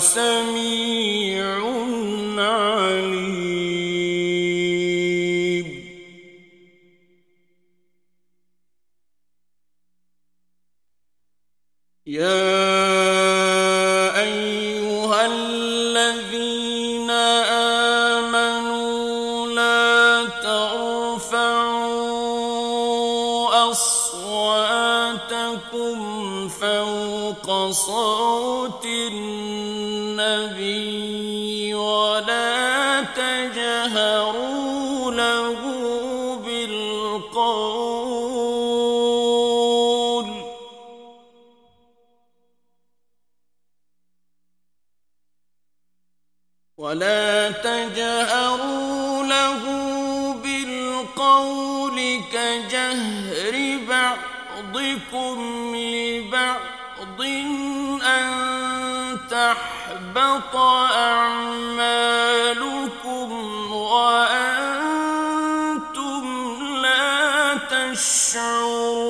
سميع عليم. يا أيها الذين آمنوا لا ترفعوا أصواتكم فوق صوت النبي ولا لبعض أن تحبط أعمالكم وأنتم لا تشعرون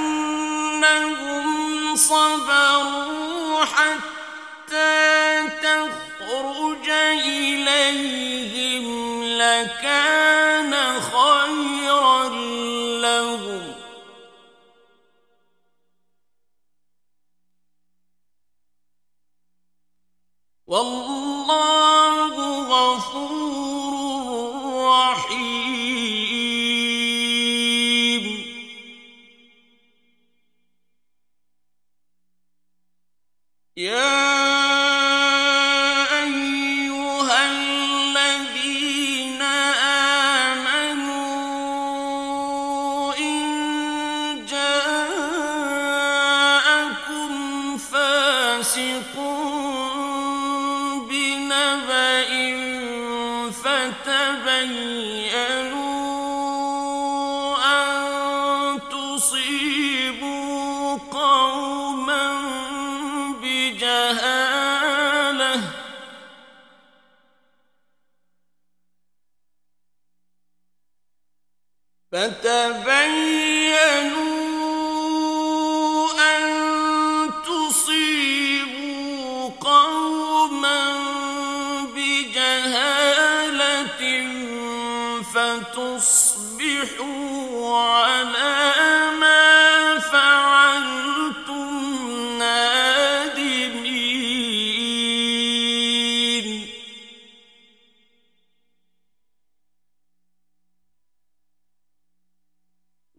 أنهم صبروا حتى تخرج إليهم لكان خيرا والله غفور يا فتبينوا أن تصيبوا قوما بجهالة فتصبحوا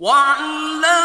واعلم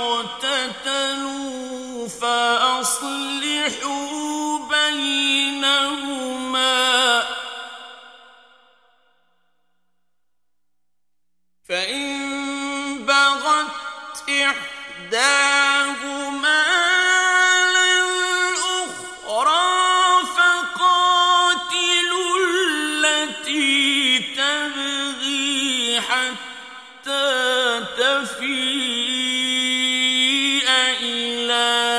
اقتتلوا فأصلحوا بينهم إلى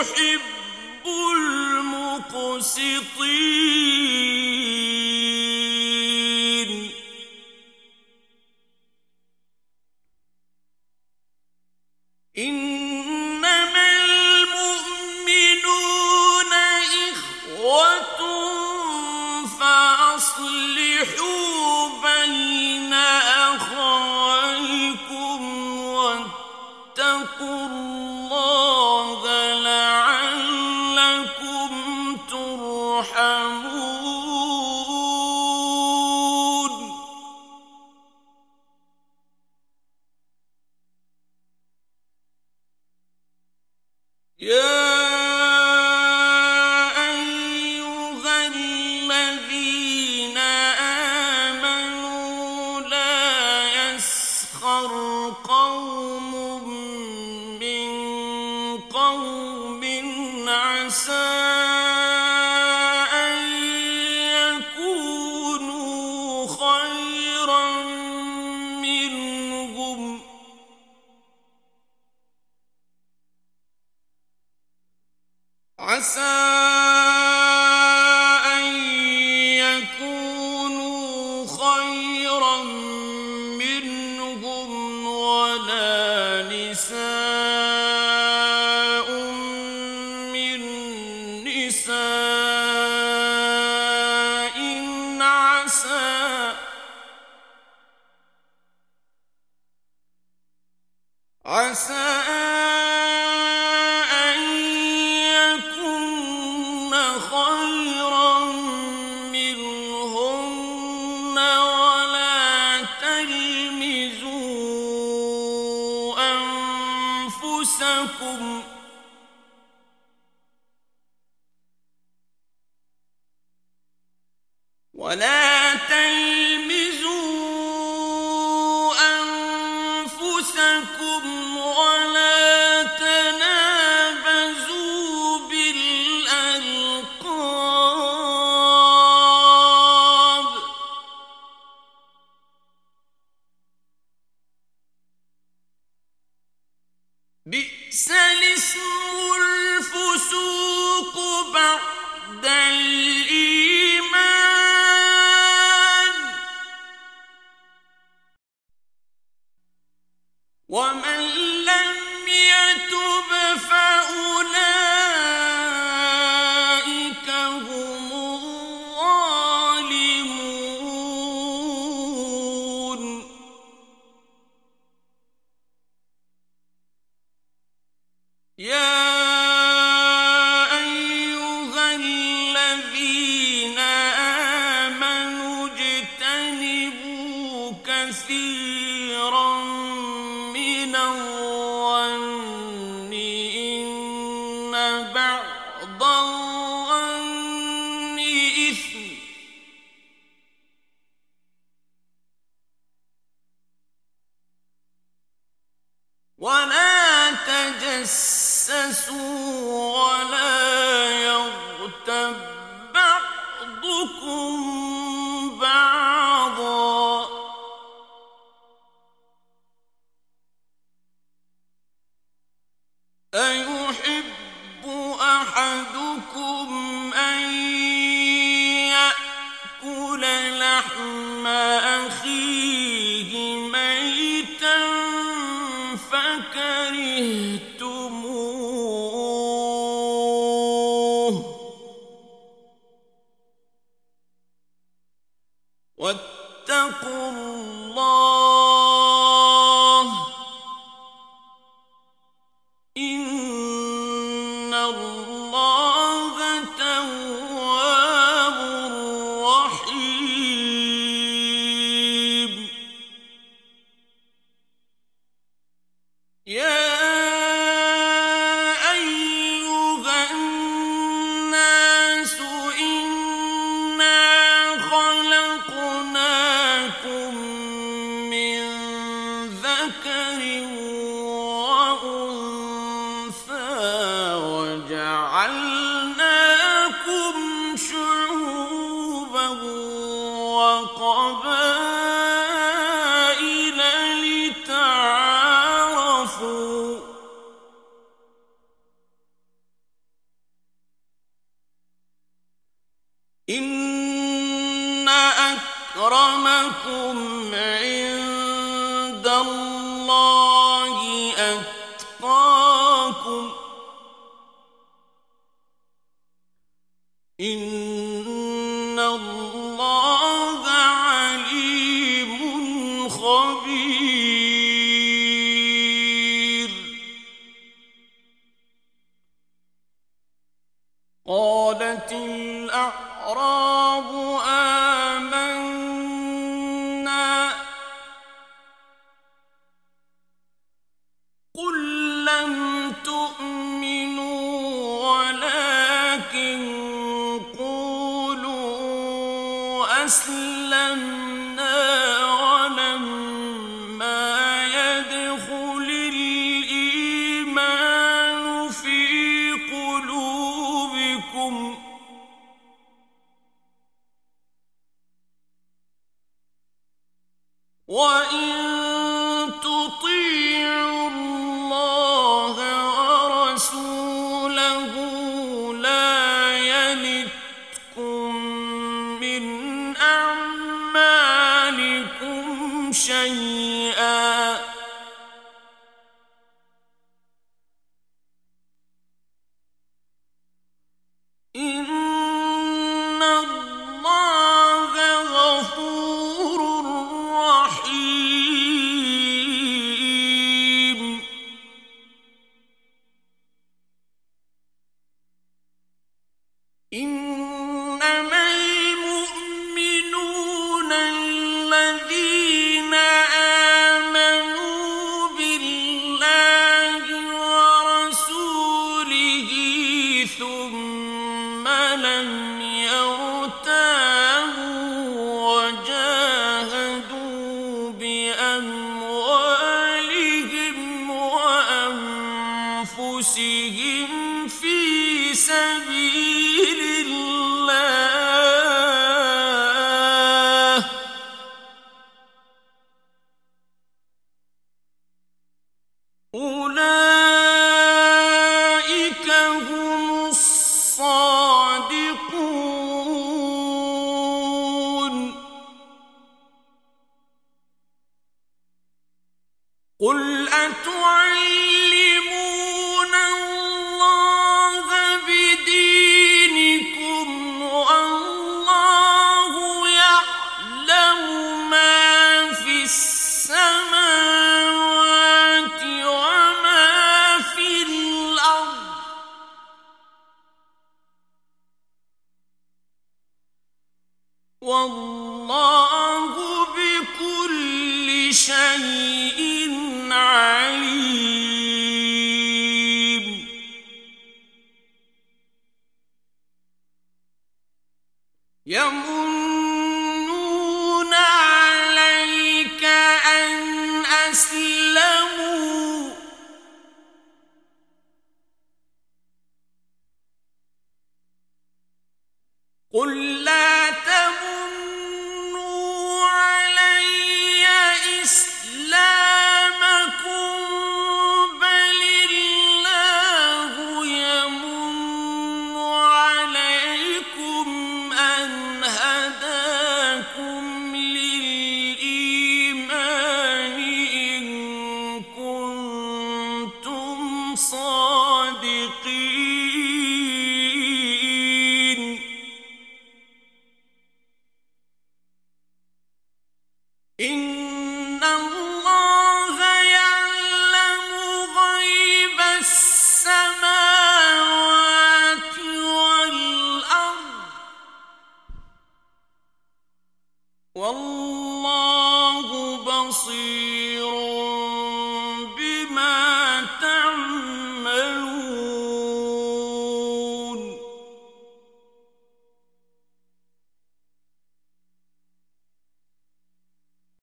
يحب المقسطين. محمد عسى تجسسوا ولا أكرمكم عند الله قل In